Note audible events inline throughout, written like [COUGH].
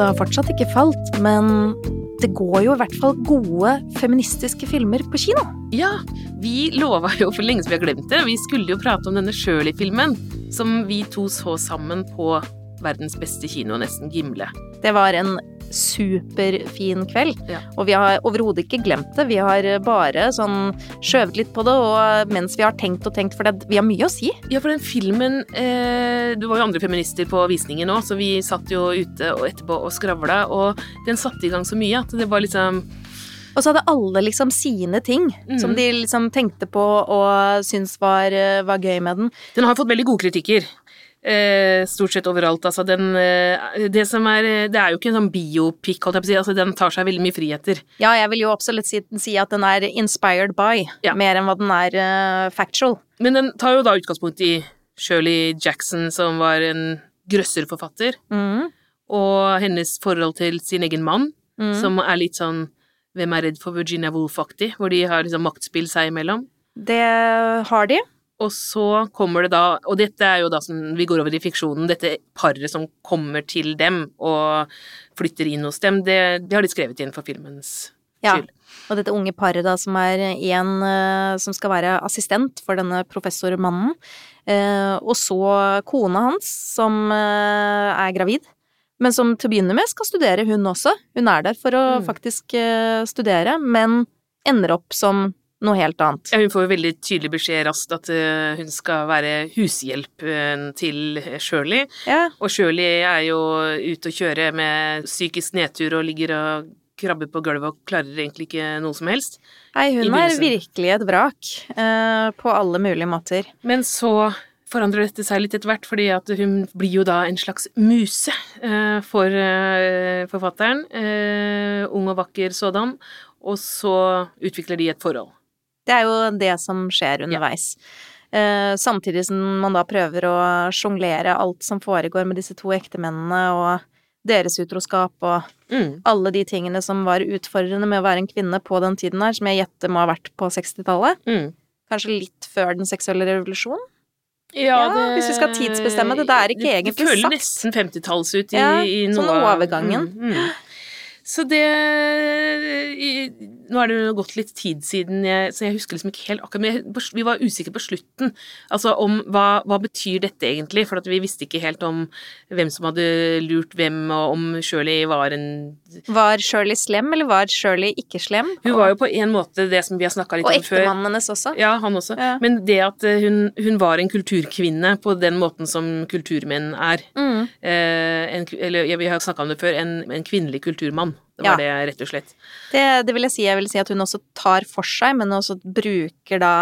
patriarkatet har fortsatt ikke falt, men det går jo i hvert fall gode feministiske filmer på kino. Ja, vi lova jo for lenge som vi har glemt det. Vi skulle jo prate om denne Shirley-filmen som vi to så sammen på verdens beste kino, nesten Gimle. Det var en superfin kveld, Ja. og vi har overhodet ikke glemt det. Vi har bare sånn skjøvet litt på det, og mens vi har tenkt og tenkt, for det, vi har mye å si. Ja, for den filmen eh, Det var jo andre feminister på visningen òg, så vi satt jo ute og etterpå og skravla, og den satte i gang så mye at det var liksom Og så hadde alle liksom sine ting som Mhm. de liksom tenkte på og syntes var, eh, var gøy med den. Den har fått veldig gode kritikker. Eh, stort sett overalt. Altså, den eh, Det som er eh, Det er jo ikke en sånn biopic, holdt jeg på å si. Altså, den tar seg veldig mye friheter. Ja, jeg vil jo absolutt si, si at den er inspired by, Ja. mer enn hva den er uh, factual. Men den tar jo da utgangspunkt i Shirley Jackson, som var en grøsserforfatter, mm. og hennes forhold til sin egen mann, mm. som er litt sånn Hvem er redd for Virginia Woolf-aktig, hvor de har liksom maktspill seg imellom. Det har de. Og så kommer det da, og dette er jo da som vi går over i fiksjonen, dette paret som kommer til dem og flytter inn hos dem, det, det har de skrevet inn for filmens Ja. skyld. Og dette unge paret da, som er en eh, som skal være assistent for denne professormannen. Eh, og så kona hans, som eh, er gravid. Men som til å begynne med skal studere, hun også. Hun er der for å Mm. faktisk studere, men ender opp som noe helt annet. Ja, hun får jo veldig tydelig beskjed raskt at uh, hun skal være hushjelp eh, til Shirley. Ja, Og Shirley er jo ute å kjøre med psykisk nedtur og ligger og krabber på gulvet og klarer egentlig ikke noe som helst. Nei, hun er virkelig et vrak. uh, på alle mulige måter. Men så forandrer dette seg litt etter hvert, fordi at hun blir jo da en slags muse eh, for eh, forfatteren. eh, ung og vakker sådan. Og så utvikler de et forhold. Det er jo det som skjer underveis. Eh, samtidig som man da prøver å sjonglere alt som foregår med disse to ektemennene og deres utroskap og Mm. alle de tingene som var utfordrende med å være en kvinne på den tiden her, som jeg gjetter må ha vært på 60-tallet. Mm. Kanskje litt før den seksuelle revolusjonen? Ja, Ja, hvis vi skal tidsbestemme det, det er ikke egentlig Det føler nesten 50-talls ut i, Ja, i noe sånn overgangen. Mm, mm. Så det i, Nå er det jo gått litt tid siden jeg Så jeg husker liksom ikke helt akkurat Men jeg, vi var usikre på slutten. Altså om hva, hva betyr dette egentlig? For vi visste ikke helt om hvem som hadde lurt hvem, og om Shirley var en Var Shirley slem, eller var Shirley ikke slem? Hun var jo på en måte det som vi har snakka litt og om før. ektemannen hennes også. Ja, han også. Ja. Men det at eh, hun, hun var en kulturkvinne på den måten som kulturmenn er. Mm. Eh, en, eller ja, vi har snakka om det før, en, en kvinnelig kulturmann. Det var det, rett og slett. Det, det vil jeg si. Jeg vil si at hun også tar for seg, men også bruker da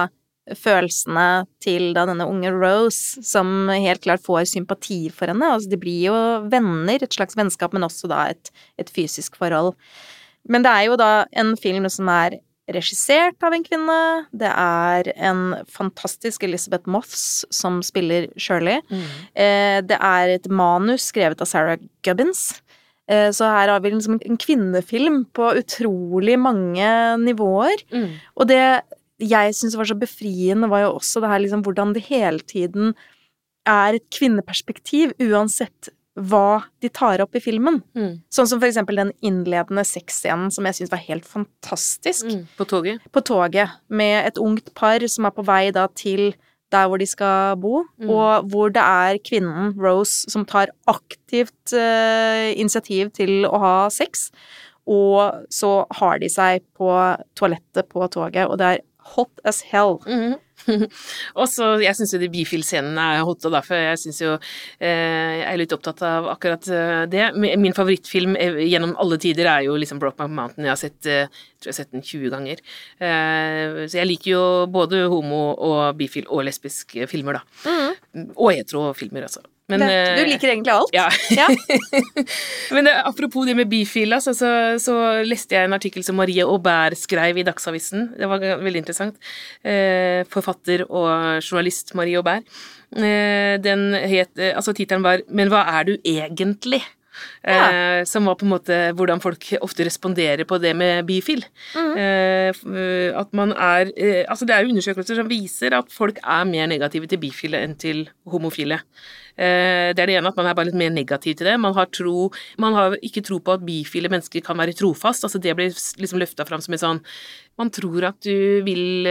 følelsene til da denne unge Rose, som helt klart får sympati for henne. Altså, de blir jo venner, et slags vennskap, men også da et, et fysisk forhold. Men det er jo da en film som er regissert av en kvinne. Det er en fantastisk Elizabeth Moths som spiller Shirley. Eh, det er et manus skrevet av Sarah Gubbins. Eh, Så her har vi liksom en kvinnefilm på utrolig mange nivåer. Mm. Og det jeg syns var så befriende, var jo også det her liksom hvordan det hele tiden er et kvinneperspektiv, uansett hva de tar opp i filmen. Mm. Sånn som for eksempel den innledende sexscenen som jeg syns var helt fantastisk Mm. På toget. på toget med et ungt par som er på vei da til der hvor de skal bo, Mm. og hvor det er kvinnen, Rose, som tar aktivt eh, initiativ til å ha sex. Og så har de seg på toalettet på toget, og det er hot as hell. Mhm. [LAUGHS] og så, Jeg syns jo de bifil-scenene er hot, og derfor jeg syns jo eh, Jeg er litt opptatt av akkurat eh, det. Min favorittfilm eh, gjennom alle tider er jo liksom Brokeback Mountain. Jeg har sett eh, jeg tror jeg har sett den 20 ganger. Eh, så jeg liker jo både homo- og bifil- og lesbiske filmer, da. Og hetero-filmer, altså. Men, du eh, liker egentlig alt? Ja. Ja. [LAUGHS] Men eh, apropos det med bifil, altså, så, så leste jeg en artikkel som Marie Aubert skrev i Dagsavisen. Det var veldig interessant. Eh, forfatter og journalist Marie Aubert. Eh, den het Altså, tittelen var 'Men hva er du egentlig?' Eh, som var på en måte hvordan folk ofte responderer på det med bifil. Mm. eh, at man er Altså, det er jo undersøkelser som viser at folk er mer negative til bifile enn til homofile. Det er det ene at man er bare litt mer negativ til det. Man har, tro, man har ikke tro på at bifile mennesker kan være trofast. Altså det blir liksom løfta fram som en sånn Man tror at du vil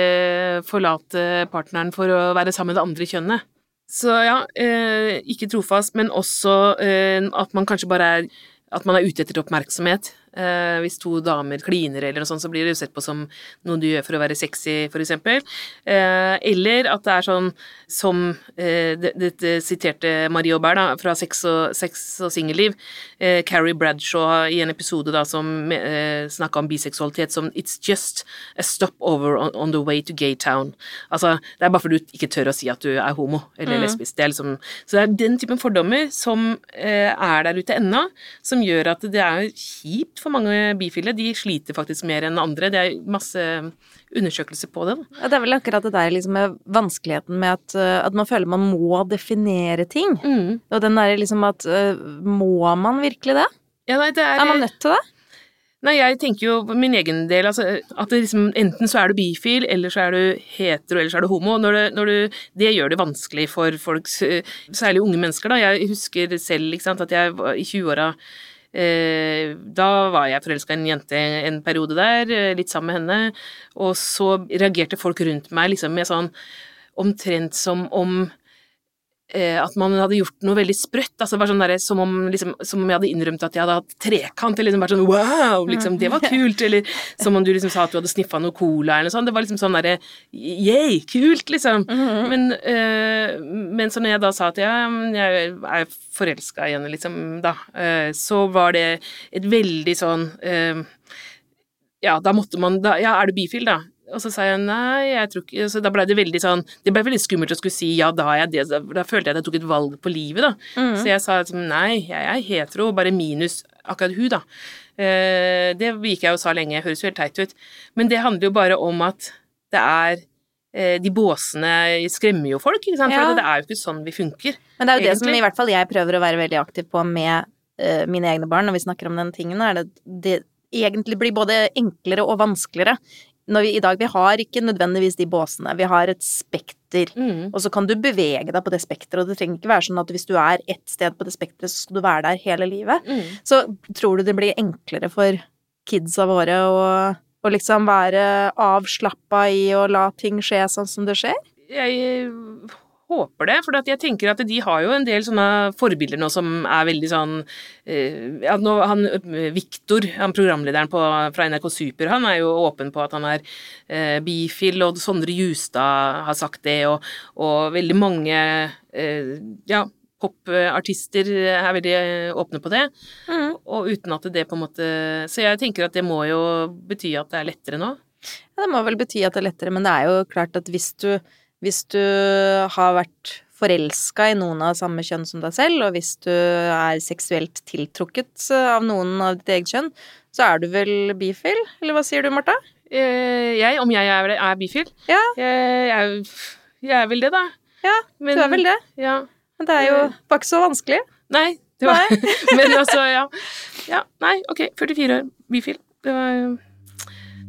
forlate partneren for å være sammen med det andre kjønnet. Så ja, eh, ikke trofast, men også eh, at man kanskje bare er at man er ute etter oppmerksomhet. Eh, hvis to damer kliner eller noe sånt, så blir det jo sett på som noe du gjør for å være sexy, eksempel. Eh, eller at det er sånn som eh, det- dette siterte Marie Aubert da, fra Sex og, sex og singelliv, eh, Carrie Bradshaw i en episode da som eh, snakka om biseksualitet som It's just a stopover on, on the way to gay town. Altså, det er bare fordi du ikke tør å si at du er homo eller lesbisk. Det er liksom, så det er den typen fordommer som eh, er der ute ennå, som gjør at det er kjipt for mange bifile. De sliter faktisk mer enn andre. Det er masse undersøkelser på det. Ja, det er vel akkurat det der liksom med vanskeligheten med at, eh, at man føler man må definere ting. Mm. Og den derre liksom at eh, Må man virkelig det? Ja, nei, det er, Er man nødt til det? Nei, jeg tenker jo på min egen del, altså, at det liksom, enten så er du bifil, eller så er du hetero, eller så er du homo. Når det, når du, det gjør det vanskelig for folk, særlig unge mennesker, da. Jeg husker selv, sant, at jeg var i 20-åra Eh, da var jeg forelska i en jente en periode der, eh, litt sammen med henne, og så reagerte folk rundt meg liksom med sånn omtrent som om eh, at man hadde gjort noe veldig sprøtt. Altså bare sånn der, som, om, liksom, som om jeg hadde innrømt at jeg hadde hatt trekant, eller liksom bare sånn wow, liksom, det var [LAUGHS] kult, eller som om du liksom sa at du hadde sniffa noe cola, eller noe sånt. Det var liksom sånn derre Yeah, kult, liksom. Men, øh, men så når jeg da sa at ja, jeg er forelska i henne, liksom, da, øh, så var det et veldig sånn øh, Ja, da måtte man da Ja, er du bifil, da? Og så sa jeg nei, jeg tror ikke Så da ble det veldig sånn Det blei veldig skummelt å skulle si ja, da jeg det. Da, da følte jeg at jeg tok et valg på livet, da. Så jeg sa liksom nei, jeg er hetero, bare minus akkurat hun, da. Eh, det gikk jeg og sa lenge, høres jo helt teit ut. Men det handler jo bare om at det er eh, De båsene skremmer jo folk, ikke sant. For Ja. det er jo ikke sånn vi funker. Men det er jo det som i hvert fall jeg prøver å være veldig aktiv på med eh, mine egne barn når vi snakker om den tingen, er det det egentlig blir både enklere og vanskeligere. Når vi i dag Vi har ikke nødvendigvis de båsene. Vi har et spekter. Mm. Og så kan du bevege deg på det spekteret, og det trenger ikke være sånn at hvis du er ett sted på det spekteret, så skal du være der hele livet. Mm. Så tror du det blir enklere for kidsa våre å, å liksom være avslappa i å la ting skje sånn som det skjer? Jeg håper det, for jeg tenker at de har jo en del sånne forbilder nå som er veldig sånn eh, nå, han, Viktor, Victor, han programlederen på, fra NRK Super, han er jo åpen på at han er eh, bifil, og Sondre Justad har sagt det, og, og veldig mange eh, ja, popartister er veldig eh, åpne på det, og uten at det på en måte Så jeg tenker at det må jo bety at det er lettere nå. Ja, det må vel bety at det er lettere, men det er jo klart at hvis du, hvis du har vært forelska i noen av samme kjønn som deg selv, og hvis du er seksuelt tiltrukket av noen av ditt eget kjønn, så er du vel bifil? Eller hva sier du, Martha? Eh, jeg, om jeg er, er bifil? Ja. Jeg, jeg, jeg er vel det, da. Ja, Men- du er vel det. Ja. Men det er jo var ikke så vanskelig. Nei. Det var, [LAUGHS] men altså, ja. ja. Nei, ok. 44 år, bifil. Det var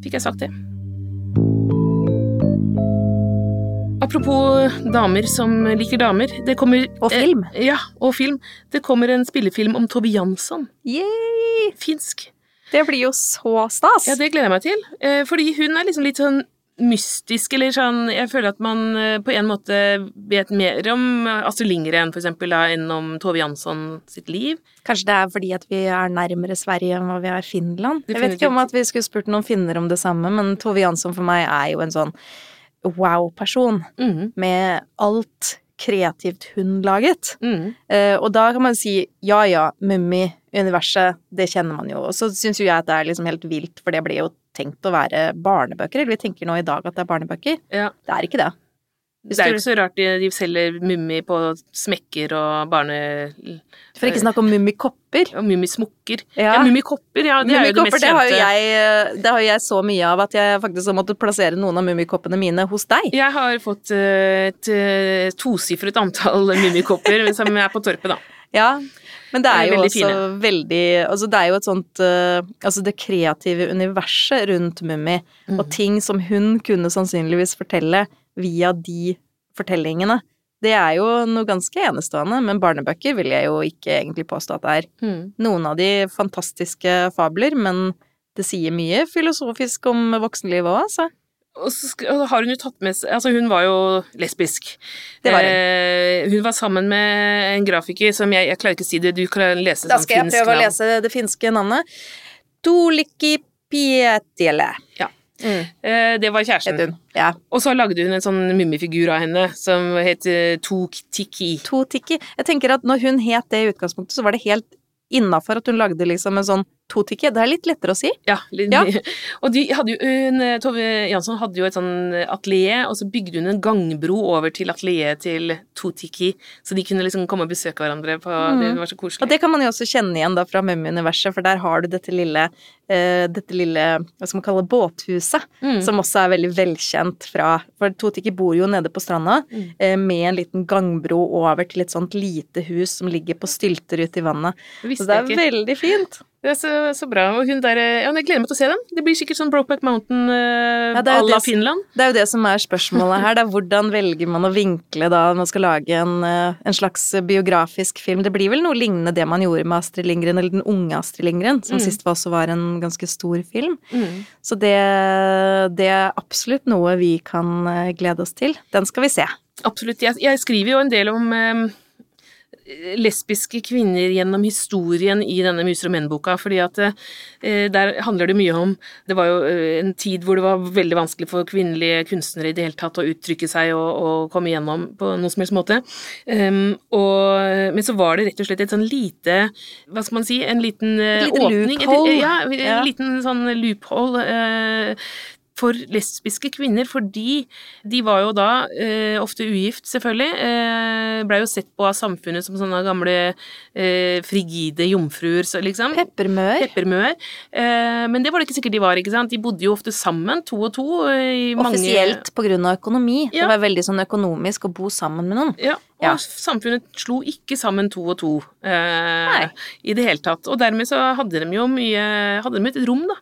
Fikk jeg sagt det. Apropos damer som liker damer. Det kommer Og film. Eh, ja, og film. Det kommer en spillefilm om Tove Jansson. Yay! Finsk. Det blir jo så stas. Ja, det gleder jeg meg til. Eh, fordi hun er liksom litt sånn mystisk, eller sånn Jeg føler at man eh, på en måte vet mer om Astrid Lindgren, for eksempel, da, enn om Tove Jansson sitt liv. Kanskje det er fordi at vi er nærmere Sverige enn hva vi er Finland. Jeg vet ikke om at vi skulle spurt noen finner om det samme, men Tove Jansson for meg er jo en sånn wow-person mm. med alt kreativt hun laget. Mm. Eh, og da kan man si ja ja, Mummi-universet, det kjenner man jo. Og så syns jo jeg at det er liksom helt vilt, for det blir jo tenkt å være barnebøker. Eller vi tenker nå i dag at det er barnebøker. Ja. Det er ikke det. Det er jo ikke så rart de, selger Mummi på smekker og barne... For ikke snakke om Mummikopper. Og Mummismokker. Ja. Ja, Mummikopper, ja. Det er jo det mest mest det har jo kjente. jeg, det har jeg så mye av at jeg faktisk har måttet plassere noen av mummikoppene mine hos deg. Jeg har fått eh, et eh, tosifret antall mummikopper som er på torpet, da. Ja, men det er, jo veldig også fine. veldig Altså, det er jo et sånt eh, Altså, det kreative universet rundt Mummi, Mm. og ting som hun kunne sannsynligvis fortelle via de fortellingene, det er jo noe ganske enestående, men barnebøker vil jeg jo ikke egentlig påstå at det er. Mm. Noen av de fantastiske fabler, men det sier mye filosofisk om voksenlivet òg, altså. Og så har hun jo tatt med seg Altså, hun var jo lesbisk. Det var hun. Eh, hun var sammen med en grafiker som jeg, jeg klarer ikke å si det, du kan lese Da sånn skal jeg prøve prøve å lese det finske navnet. Tulikki Pietiele, Eh, det var kjæresten. Ja. Og så lagde hun en sånn mummifigur av henne som het eh, Tok Tiki. To tikki. Jeg tenker at når hun het det i utgangspunktet, så var det helt innafor at hun lagde liksom en sånn to tikki. Det er litt lettere å si. Ja, litt, Ja. og de hadde jo, hun, eh, Tove Jansson hadde jo et sånn atelier, og så bygde hun en gangbro over til atelieret til Totiki, så de kunne liksom komme og besøke hverandre på Det var så koselig. Og det kan man jo også kjenne igjen da fra Mummi-universet, for der har du dette lille, uh, dette lille, hva skal man kalle båthuset, Mm. som også er veldig velkjent fra For Totiki bor jo nede på stranda, Mm. uh, med en liten gangbro over til et sånt lite hus som ligger på stylter ute i vannet. Så det er veldig fint. Det er så, så bra. Og hun der eh, Ja, jeg gleder meg til å se den. Det blir sikkert sånn Brokeback Mountain eh, Ja, à la Finland. Det er jo det som er spørsmålet her. Det er hvordan velger man å vinkle da man skal lage en, eh, en slags biografisk film. Det blir vel noe lignende det man gjorde med Astrid Lindgren, eller den unge Astrid Lindgren, som Mm. sist også var en ganske stor film. Mm. Så det, det er absolutt noe vi kan eh, glede oss til. Den skal vi se. Absolutt. Jeg, jeg skriver jo en del om eh, lesbiske kvinner gjennom historien i denne Muser og menn-boka, fordi at eh, der handler det mye om Det var jo eh, en tid hvor det var veldig vanskelig for kvinnelige kunstnere i det hele tatt å uttrykke seg og, og komme igjennom på noen som helst måte. Um, og, men så var det rett og slett et sånn lite Hva skal man si? En liten uh, åpning. loophole. Et, ja, en Ja. liten sånn loophole. eh, for lesbiske kvinner, fordi de var jo da eh, ofte ugift, selvfølgelig. Eh, Blei jo sett på av samfunnet som sånne gamle eh, frigide jomfruer, så liksom. Peppermør. Peppermøer. Eh, men det var det ikke sikkert de var, ikke sant. De bodde jo ofte sammen, to og to. eh, I mange Offisielt på grunn av økonomi. Ja. Det var veldig sånn økonomisk å bo sammen med noen. Ja, og Ja. samfunnet slo ikke sammen to og to eh, i det hele tatt. Og dermed så hadde de jo mye Hadde de et rom, da,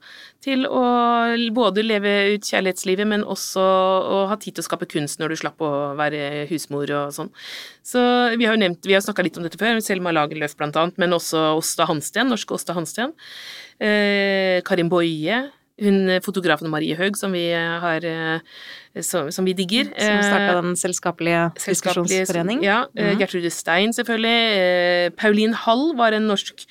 til å både leve ut kjærlighetslivet, men også å ha tid til å skape kunst når du slapp å være husmor og sånn. Så vi har jo nevnt, vi har snakka litt om dette før, Selma Lagerlöf blant annet, men også Åsta Hansten, norske Åsta Hansten. Eh, Karin Boye. Hun eh, fotografen Marie Haug, som vi eh, har eh, som, som vi digger. Som starta den selskapelige selskapelige diskusjonsforening. Ja, Mm. Gertrude Stein selvfølgelig. Pauline Hall var en norsk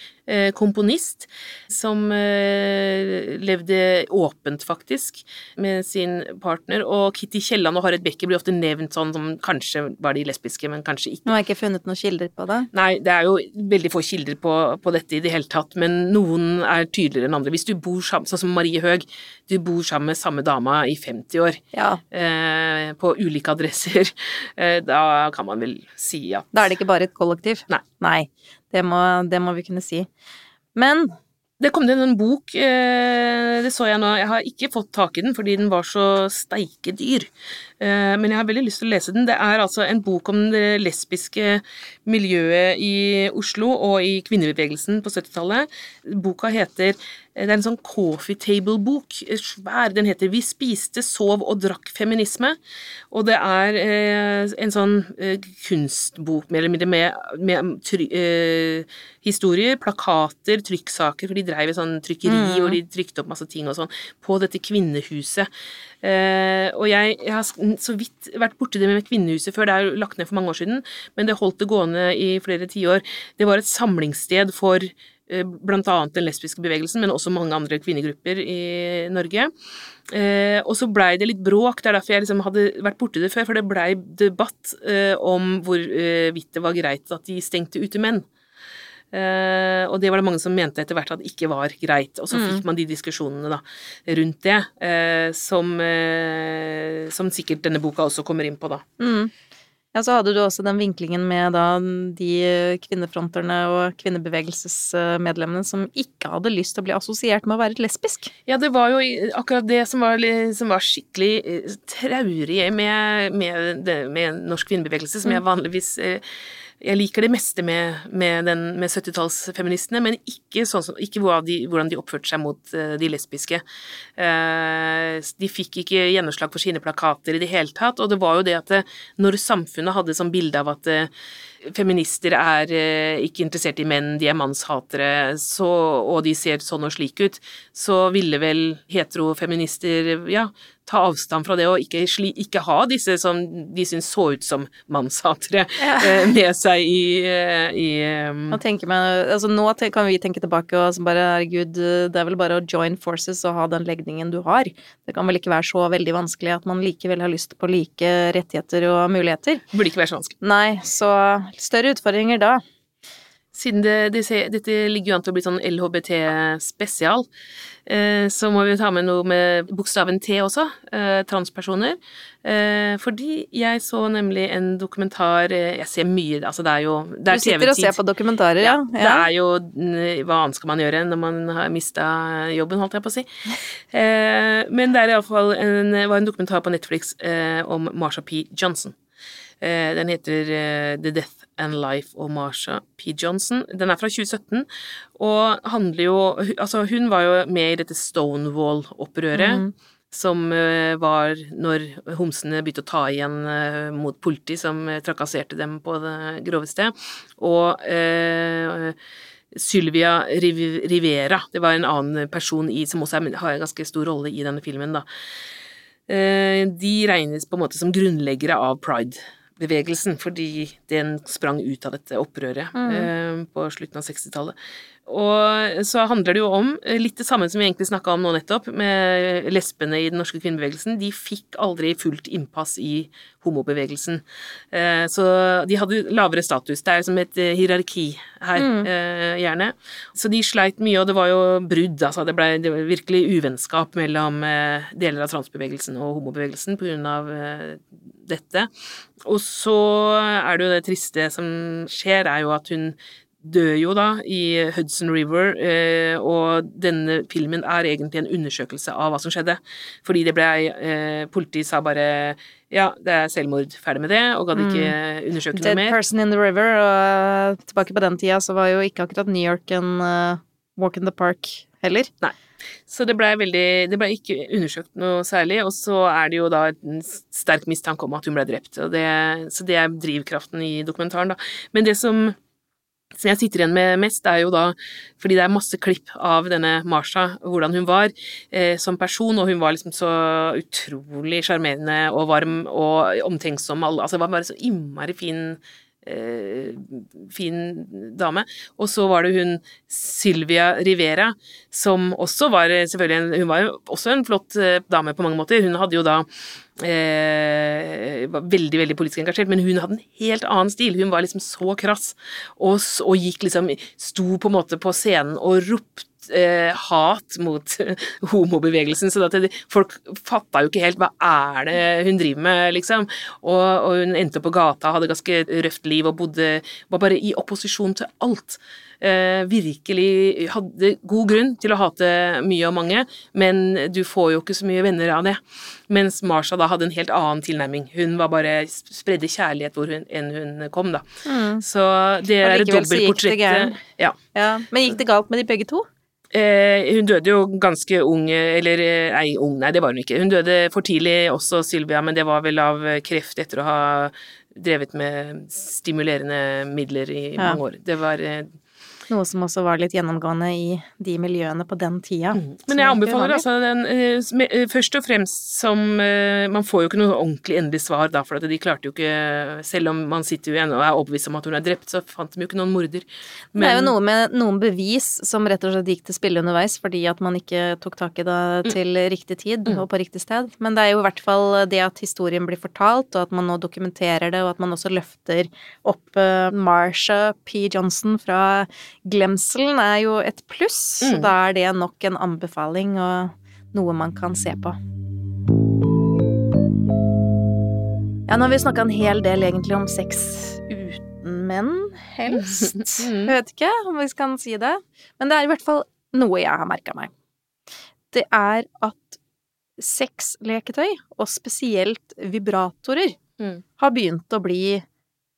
komponist som eh, levde åpent, faktisk, med sin partner. Og Kitty Kielland og Harriet Becker blir ofte nevnt sånn som kanskje var de lesbiske, men kanskje ikke. Nå har jeg ikke funnet noen kilder på det. Nei, det er jo veldig få kilder på, på dette i det hele tatt, men noen er tydeligere enn andre. Hvis du bor sammen, sånn som Marie Høeg, du bor sammen med samme dama i 50 år, Ja, eh, på ulike adresser, [LAUGHS] eh, da kan man vel si at Da er det ikke bare et kollektiv. Nei. Nei. Det må, det må vi kunne si. Men Det kom inn en bok, eh, det så jeg nå, jeg har ikke fått tak i den fordi den var så steike dyr, eh, men jeg har veldig lyst til å lese den. Det er altså en bok om det lesbiske miljøet i Oslo og i kvinnebevegelsen på 70-tallet. Boka heter det er en sånn coffee table-bok, svær. Den heter 'Vi spiste, sov og drakk feminisme'. Og det er eh, en sånn eh, kunstbok, mer eller mindre, med, med try, eh, historier, plakater, trykksaker, for de dreiv et sånn trykkeri, Mm. og de trykte opp masse ting og sånn, på dette kvinnehuset. Eh, og jeg, jeg har så vidt vært borti det med kvinnehuset før, det er jo lagt ned for mange år siden, men det holdt det gående i flere tiår. Det var et samlingssted for eh, blant annet den lesbiske bevegelsen, men også mange andre kvinnegrupper i Norge. Eh, og så blei det litt bråk, det er derfor jeg liksom hadde vært borti det før, for det blei debatt eh, om hvorvidt det var greit at de stengte ute menn. Eh, og det var det mange som mente etter hvert at det ikke var greit. Og så Mm. fikk man de diskusjonene da, rundt det, eh, som, eh, som sikkert denne boka også kommer inn på, da. mm. Ja, så hadde du også den vinklingen med da de kvinnefronterne og kvinnebevegelsesmedlemmene som ikke hadde lyst til å bli assosiert med å være lesbisk. Ja, det var jo akkurat det som var, som var skikkelig eh, traurig med, med, med norsk kvinnebevegelse, som jeg vanligvis eh, Jeg liker det meste med, med, med 70-tallsfeministene, men ikke, sånn som, ikke hvordan, de, hvordan, de, oppførte seg mot uh, de lesbiske. Uh, de fikk ikke gjennomslag for sine plakater i det hele tatt, og det var jo det at det, når samfunnet hadde sånn bilde av at feminister er ikke interessert i menn, de er mannshatere, så, og de ser sånn og slik ut, så ville vel heterofeminister ja, ta avstand fra det og ikke, ikke ha disse som de syns så ut som mannshatere ja. [LAUGHS] Eh, med seg i, eh, i um... meg, altså Nå kan vi tenke tilbake og bare herregud, det er vel bare å join forces og ha den legningen du har. Det kan vel ikke være så veldig vanskelig at man likevel har lyst på like rettigheter og muligheter. Det burde ikke være så vanskelig. Nei, så større utfordringer da. Siden det, det, dette ligger jo an til å bli sånn LHBT-spesial, eh, så må vi ta med noe med bokstaven T også, eh, transpersoner. Eh, fordi jeg så nemlig en dokumentar Jeg ser mye, altså det er jo det er Du sitter og ser på dokumentarer, ja. ja. Det er jo Hva annet skal man gjøre når man har mista jobben, holdt jeg på å si. Men det er iallfall en, var en dokumentar på Netflix om Marsha P. Johnson. Den heter The Death and Life of Marsha P. Johnson. Den er fra 2017, og handler jo Altså, hun var jo med i dette Stonewall-opprøret. Mm. Som uh, var når homsene begynte å ta igjen uh, mot politi som uh, trakasserte dem på det groveste. Og Sylvia Rivera, det var en annen person i, som også er, har en ganske stor rolle i denne filmen, da. De regnes på en måte som grunnleggere av pride bevegelsen, fordi den sprang ut av dette opprøret mm. eh, på slutten av 60-tallet. Og så handler det jo om eh, litt det samme som vi egentlig snakka om nå nettopp, med lesbene i den norske kvinnebevegelsen. De fikk aldri fullt innpass i homobevegelsen. Eh, så de hadde lavere status. Det er som et hierarki her, mm. gjerne. Så de sleit mye, og det var jo brudd. Altså det ble, det ble virkelig uvennskap mellom deler av transbevegelsen og homobevegelsen på grunn av dette. Og så er det jo det triste som skjer, er jo at hun dør jo da i Hudson River, eh, og denne filmen er egentlig en undersøkelse av hva som skjedde. Fordi det ble eh, Politiet sa bare ja, det er selvmord, ferdig med det, og gadd ikke mm. undersøke Dead noe mer. Dead person in the river, og tilbake på den tida så var jo ikke akkurat New York en uh, walk in the park heller. Nei. Så det blei blei ikke undersøkt noe særlig, og så er det jo da en sterk mistanke om at hun ble drept. Det, så det er drivkraften i dokumentaren, da. Men det som som jeg sitter igjen med mest, er jo da fordi det er masse klipp av denne Marsha, hvordan hun var eh, som person, og hun var liksom så utrolig sjarmerende og varm og omtenksom. Altså, det var bare så innmari fin fin dame. Og så var det hun Sylvia Rivera, som også var selvfølgelig en, Hun var jo også en flott eh, dame på mange måter. Hun hadde jo da eh, var veldig veldig politisk engasjert, men hun hadde en helt annen stil. Hun var liksom så krass, og, og gikk liksom Sto på en måte på scenen og ropte eh, hat mot [LAUGHS] homobevegelsen, så at det, folk fatta jo ikke helt hva er det hun driver med, liksom. Og, og hun endte opp på gata, hadde ganske røft liv og bodde var bare i opposisjon til alt. Eh, virkelig hadde god grunn til å hate mye og mange, men du får jo ikke så mye venner av det. Mens Marsha da hadde en helt annen tilnærming. Hun var bare spredde kjærlighet hvor hun, enn hun kom, da. Mm. Så det er et dobbeltportrett. Ja. ja. Men gikk det galt med de begge to? Eh, hun døde jo ganske ung, eller eh, nei, ung, nei, det var hun ikke. Hun døde for tidlig også, Sylvia, men det var vel av kreft etter å ha drevet med stimulerende midler i ja. mange år. Det var eh, noe som også var litt gjennomgående i de miljøene på den tida. Mm. Men jeg anbefaler altså den eh, eh, først og fremst som eh, Man får jo ikke noe ordentlig endelig svar da, for de klarte jo ikke Selv om man sitter jo igjen og er overbevist om at hun er drept, så fant de jo ikke noen morder. Men, det er jo noe med noen bevis som rett og slett gikk til spille underveis fordi at man ikke tok tak i det mm. til riktig tid mm. og på riktig sted. Men det er jo i hvert fall det at historien blir fortalt, og at man nå dokumenterer det, og at man også løfter opp Marsha P. Johnson fra glemselen er jo et pluss, mm. så da er det nok en anbefaling og noe man kan se på. Ja, nå har vi snakka en hel del egentlig om sex uten menn, helst. [LAUGHS] Mm. Jeg vet ikke om vi kan si det, men det er i hvert fall noe jeg har merka meg. Det er at sexleketøy, og spesielt vibratorer, mm. har begynt å bli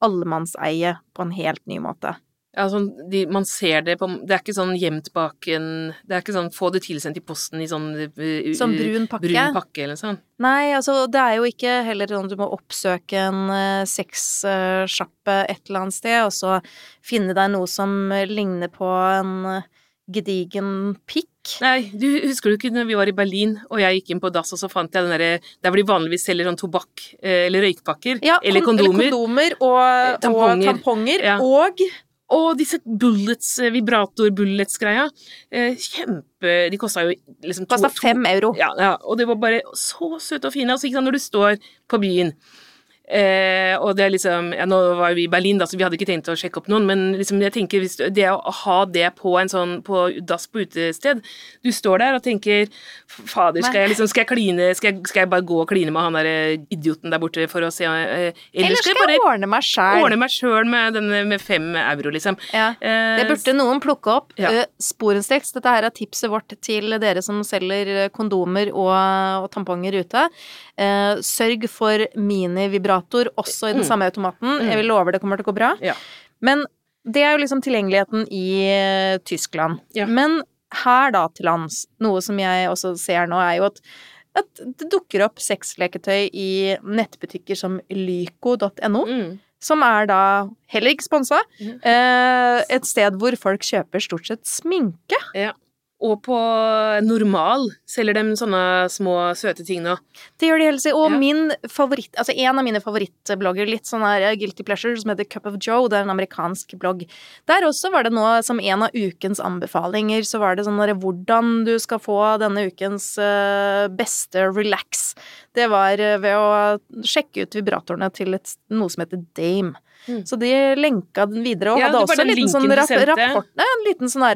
allemannseie på en helt ny måte. Ja, sånn, de, man ser det på Det er ikke sånn gjemt bak en Det er ikke sånn få det tilsendt i posten i sånn uh, Sånn brun pakke. brun pakke eller sånn. Nei, altså det er jo ikke heller sånn at du må oppsøke en uh, sexsjappe et eller annet sted, og så finne deg noe som ligner på en uh, gedigen pikk. Nei, du husker du ikke når vi var i Berlin, og jeg gikk inn på dass, og så fant jeg den derre Der hvor de vanligvis selger sånn tobakk, eh, eller røykpakker, Ja, eller kon- kondomer. Eller kondomer og Tamponger. Og, tamponger, Ja. og Og disse bullets, eh, vibrator-bullets-greia. Eh, kjempe De kosta jo liksom to kosta fem euro. Ja, ja, og det var bare så søte og fine. Altså, ikke sant, når du står på byen Eh, og det er liksom ja, Nå var vi i Berlin, da, så vi hadde ikke tenkt å sjekke opp noen, men liksom, jeg tenker hvis, det å ha det på en sånn på dass på utested Du står der og tenker Fader, skal jeg liksom Skal jeg kline Skal jeg, skal jeg bare gå og kline med han der eh, idioten der borte for å se eh, Eller skal jeg bare ordne meg sjøl ordne meg sjøl med, denne med fem euro, liksom? Ja. Eh, Det burde noen plukke opp. Ja. Eh, Sporenstreks, dette her er tipset vårt til dere som selger eh, kondomer og, og tamponger ute. Eh, sørg for minivibrator også i den Mm. samme automaten. Mm. Jeg vil lover det kommer til å gå bra. Ja. Men det er jo liksom tilgjengeligheten i eh, Tyskland. Ja. Men her da til lands, noe som jeg også ser nå, er jo at at det dukker opp sexleketøy i nettbutikker som lyco.no, mm. som er da heller ikke sponsa. Mm. Eh, et sted hvor folk kjøper stort sett sminke. Og på normal selger de sånne små, søte ting nå. Det gjør de helst. Og Ja. min favoritt, altså en av mine favorittblogger, litt sånn her Guilty Pleasure, som heter Cup of Joe, det er en amerikansk blogg. Der også var det nå, som en av ukens anbefalinger, så var det sånn der hvordan du skal få denne ukens eh, beste relax. Det var eh, ved å sjekke ut vibratorene til et, noe som heter Dame. Mm. Så de lenka den videre, og Ja, hadde også en liten sånn linken rap rapport, nei, en liten sånn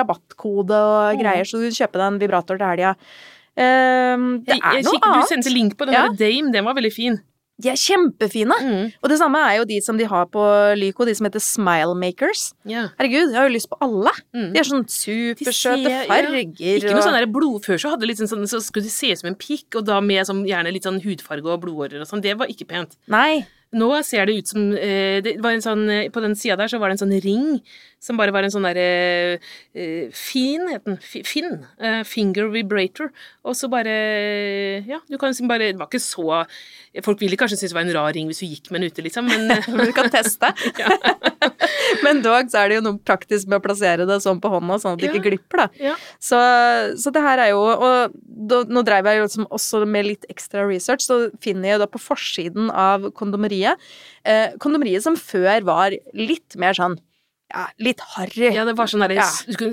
rabattkode og Mm. greier, så du kjøper deg en vibrator til helga. Ehm, det Jeg- er jeg noe annet. Du sendte link på den Ja. Dame, den var veldig fin. De er kjempefine! Mm. Og det samme er jo de som de har på Lyco, de som heter Smile Makers. Herregud, jeg har jo lyst på alle! Mm. De er sånn supersøte farger ja. Ikke og sånn blod Før så hadde litt sånn, så skulle de se ut som en pikk, og da med sånn, gjerne litt sånn hudfarge og blodårer og sånn. Det var ikke pent. Nei. Nå ser det ut som eh, det var en sånn, eh, På den sida der så var det en sånn ring som bare var en sånn derre eh, Fin, het den. Finn. Finger vibrator. Og så bare Ja, du kan liksom bare Det var ikke så Folk ville kanskje synes det var en rar ring hvis du gikk med den ute, liksom, men [LAUGHS] Du kan teste. [LAUGHS] Men dog så er det jo noe praktisk med å plassere det sånn på hånda, sånn at det Ja. ikke glipper, da. Ja. Så, så det her er jo Og da, nå dreiv jeg jo liksom også med litt ekstra research, så finner jeg da på forsiden av kondomeriet eh, Kondomeriet som før var litt mer sånn ja, litt harry. Ja, det var sånn derre Ja.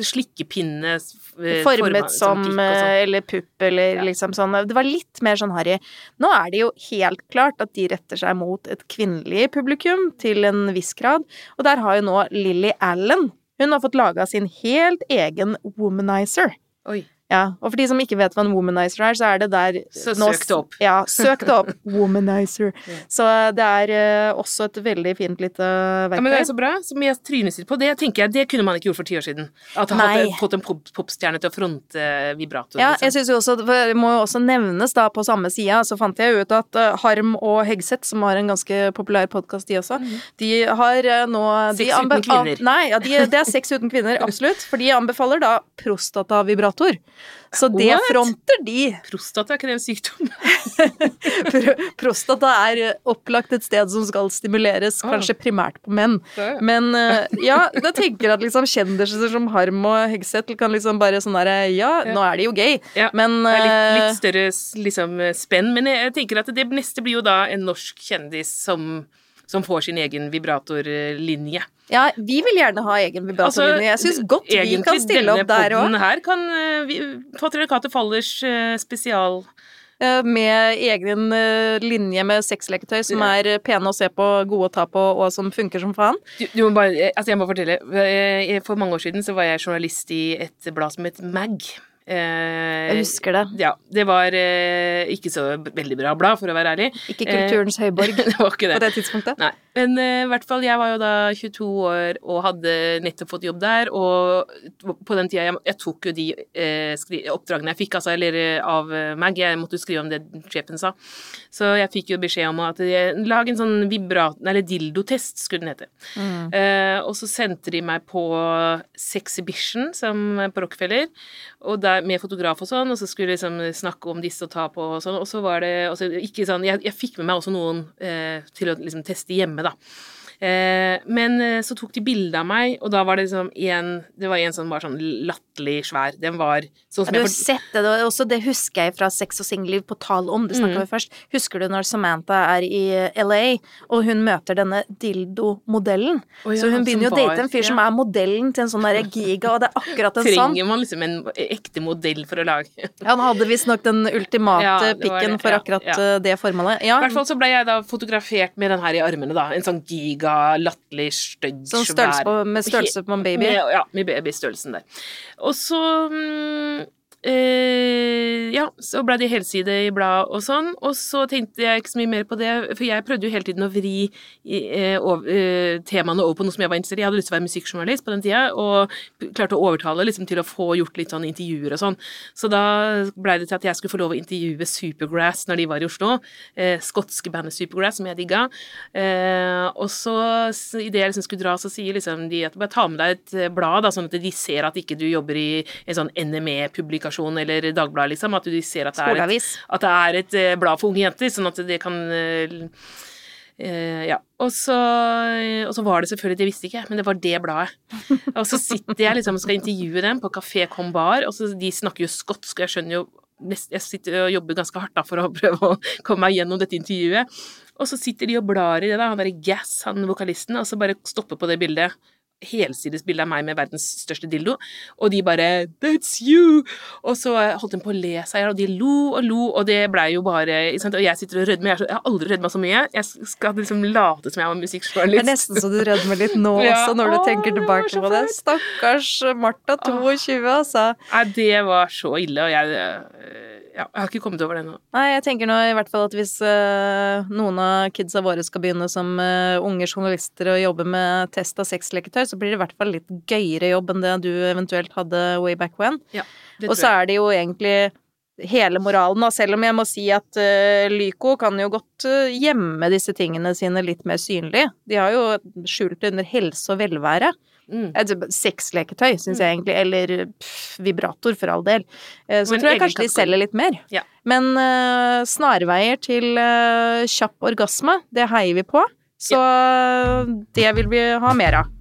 Slikkepinne eh, Formet som pikk og sånn. eh, Eller pupp, eller Ja. liksom sånn. Det var litt mer sånn harry. Nå er det jo helt klart at de retter seg mot et kvinnelig publikum til en viss grad, og der har jo nå Lily Allen Hun har fått laga sin helt egen womanizer. Oi. Ja, og for de som ikke vet hva en womanizer er, så er det der Så søk det opp. Ja, søk det opp. [LAUGHS] Womanizer. [LAUGHS] Så det er uh, også et veldig fint lite verktøy. Ja, men det er så bra. Som jeg trynet på. Det tenker jeg, det kunne man ikke gjort for ti år siden. At ha hadde fått en popstjerne til å fronte vibrator. Ja, liksom. jeg synes jo også, det må jo også nevnes da på samme sida, så fant jeg ut at uh, Harm og Hegseth, som har en ganske populær podkast de også, de har uh, nå. Sex uten kvinner. Nei, ja, de, det er sex uten kvinner, [LAUGHS] absolutt. For de anbefaler da prostatavibrator. Så det What? fronter de. Prostata, er en sykdom? [LAUGHS] Prostata er eh, opplagt et sted som skal stimuleres, oh. kanskje primært på menn. Men eh, ja, da tenker jeg at liksom kjendiser som Harm og Hegseth kan liksom bare sånn derre Ja, Ja. nå er de jo gay, Ja, men Det er litt, eh, litt større liksom, spenn, men jeg, jeg tenker at det neste blir jo da en norsk kjendis som, som får sin egen vibratorlinje. Ja, vi vil gjerne ha egen vibratorlinje. jeg syns godt vi Altså, kan stille opp der Denne poden her kan eh, vi, Patriarkatet Fallers eh, spesial Med egen eh, linje med sexleketøy som er pene å se på, gode å ta på, og som funker som faen. du, du må bare, eh, altså jeg må fortelle. eh, For mange år siden så var jeg journalist i et blad som het Mag. Eh, Jeg husker det. Ja, det var eh, ikke så veldig bra blad, for å være ærlig. Ikke Eh, kulturens høyborg [LAUGHS] det var ikke på det. det tidspunktet. Nei. Men uh, i hvert fall, jeg var jo da 22 år og hadde nettopp fått jobb der, og på den tida jeg, jeg tok jo de uh, oppdragene jeg fikk, altså, eller av Mag, jeg måtte jo skrive om det sjefen sa. Så jeg fikk jo beskjed om at lag en sånn vibrat... Eller dildotest, skulle den hete. Mm. Uh, og så sendte de meg på Sexhibition som på Rockefeller, og der, med fotograf og sånn, og så skulle jeg liksom snakke om disse og ta på og sånn, og så var det altså, ikke sånn jeg, jeg, fikk med meg også noen eh, til å liksom teste hjemme, da. だ。Eh, men eh, så tok de bilde av meg, og da var det liksom en Det var en som var sånn latterlig svær. Den var sånn som ja, Du har sett det, også det husker jeg fra Sex og singelliv på tal om, det snakka mm. vi først. Husker du når Samantha er i eh, LA, og hun møter denne dildo-modellen? Oh, ja, så hun begynner jo å date en fyr ja. som er modellen til en sånn derre giga, og det er akkurat en sånn Trenger man liksom en ekte modell for å lage Han hadde visstnok den ultimate pikken for akkurat det formålet. I hvert fall så ble jeg da fotografert med den her i armene, da. En sånn giga mega latterlig stygg, Sånn størrelse på, med størrelse på en baby? Med, ja, med babystørrelsen der. Og så mm, Eh, ja, så ble det helside i bladet og sånn, og så tenkte jeg ikke så mye mer på det, for jeg prøvde jo hele tiden å vri over, eh, temaene over på noe som jeg var interessert i. Jeg hadde lyst til å være musikkjournalist på den tida, og klarte å overtale liksom, til å få gjort litt sånn intervjuer og sånn. Så da blei det til at jeg skulle få lov å intervjue Supergrass når de var i Oslo. Skotske bandet Supergrass, som jeg digga. Og så, idet jeg liksom skulle dra, så sier liksom de at bare ta med deg et blad, da, sånn at de ser at ikke du jobber i en sånn NME-publikasjon Publikasjon eller Dagbladet, liksom. At de ser at det er et, at det er et eh, blad for unge jenter, sånn at det kan Uh, ja. Og så, og så, var det selvfølgelig, det visste ikke jeg, men det var det bladet. Og så sitter jeg liksom og skal intervjue dem på Kafé Combar, og så de snakker jo skotsk, og jeg skjønner jo Jeg sitter og jobber ganske hardt da for å [LAUGHS] prøve å komme meg gjennom dette intervjuet. Og så sitter de og blar i det, da, han derre Gass, han vokalisten, og så bare stopper på det bildet helsidesbilde av meg med verdens største dildo, og de bare 'That's you!' Og så holdt de på å le seg i og de lo og lo, og det blei jo bare Og jeg sitter og rødmer. Jeg, har aldri rødma så mye. Jeg skal liksom late som jeg var musikkjournalist. Det er nesten så du rødmer litt nå [LAUGHS] ja. også, når du tenker tilbake på det. Stakkars Martha, 22, altså. Nei, det var så ille, og jeg ja, jeg har ikke kommet over det nå. Nei, jeg tenker nå i hvert fall at hvis uh, noen av kidsa våre skal begynne som uh, unge journalister og jobbe med test av sexleketøy, så blir det i hvert fall litt gøyere jobb enn det du eventuelt hadde way back when. Ja, og så er det jo egentlig hele moralen, da, selv om jeg må si at uh, Lyco kan jo godt uh, gjemme disse tingene sine litt mer synlig. De har jo skjult det under helse og velvære. Mm. Sexleketøy, syns jeg egentlig, eller pff, vibrator, for all del. Uh, så Men tror jeg kanskje de selger litt mer. Ja. Men snarveier til kjapp orgasme, det heier vi på. Så ja. det vil vi ha mer av.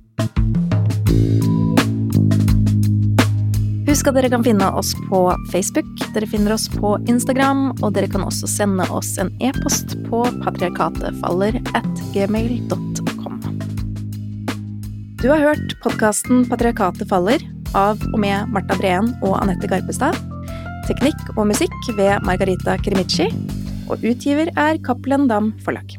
Husk at dere kan finne oss på Facebook, dere finner oss på Instagram, og dere kan også sende oss en e-post på patriarkatefaller at gmail.com. Du har hørt podkasten Patriarkatet faller av og med Marta Breen og Anette Garpestad. Teknikk og musikk ved Margarita Krimici. Og utgiver er Cappelen Dam Forlag.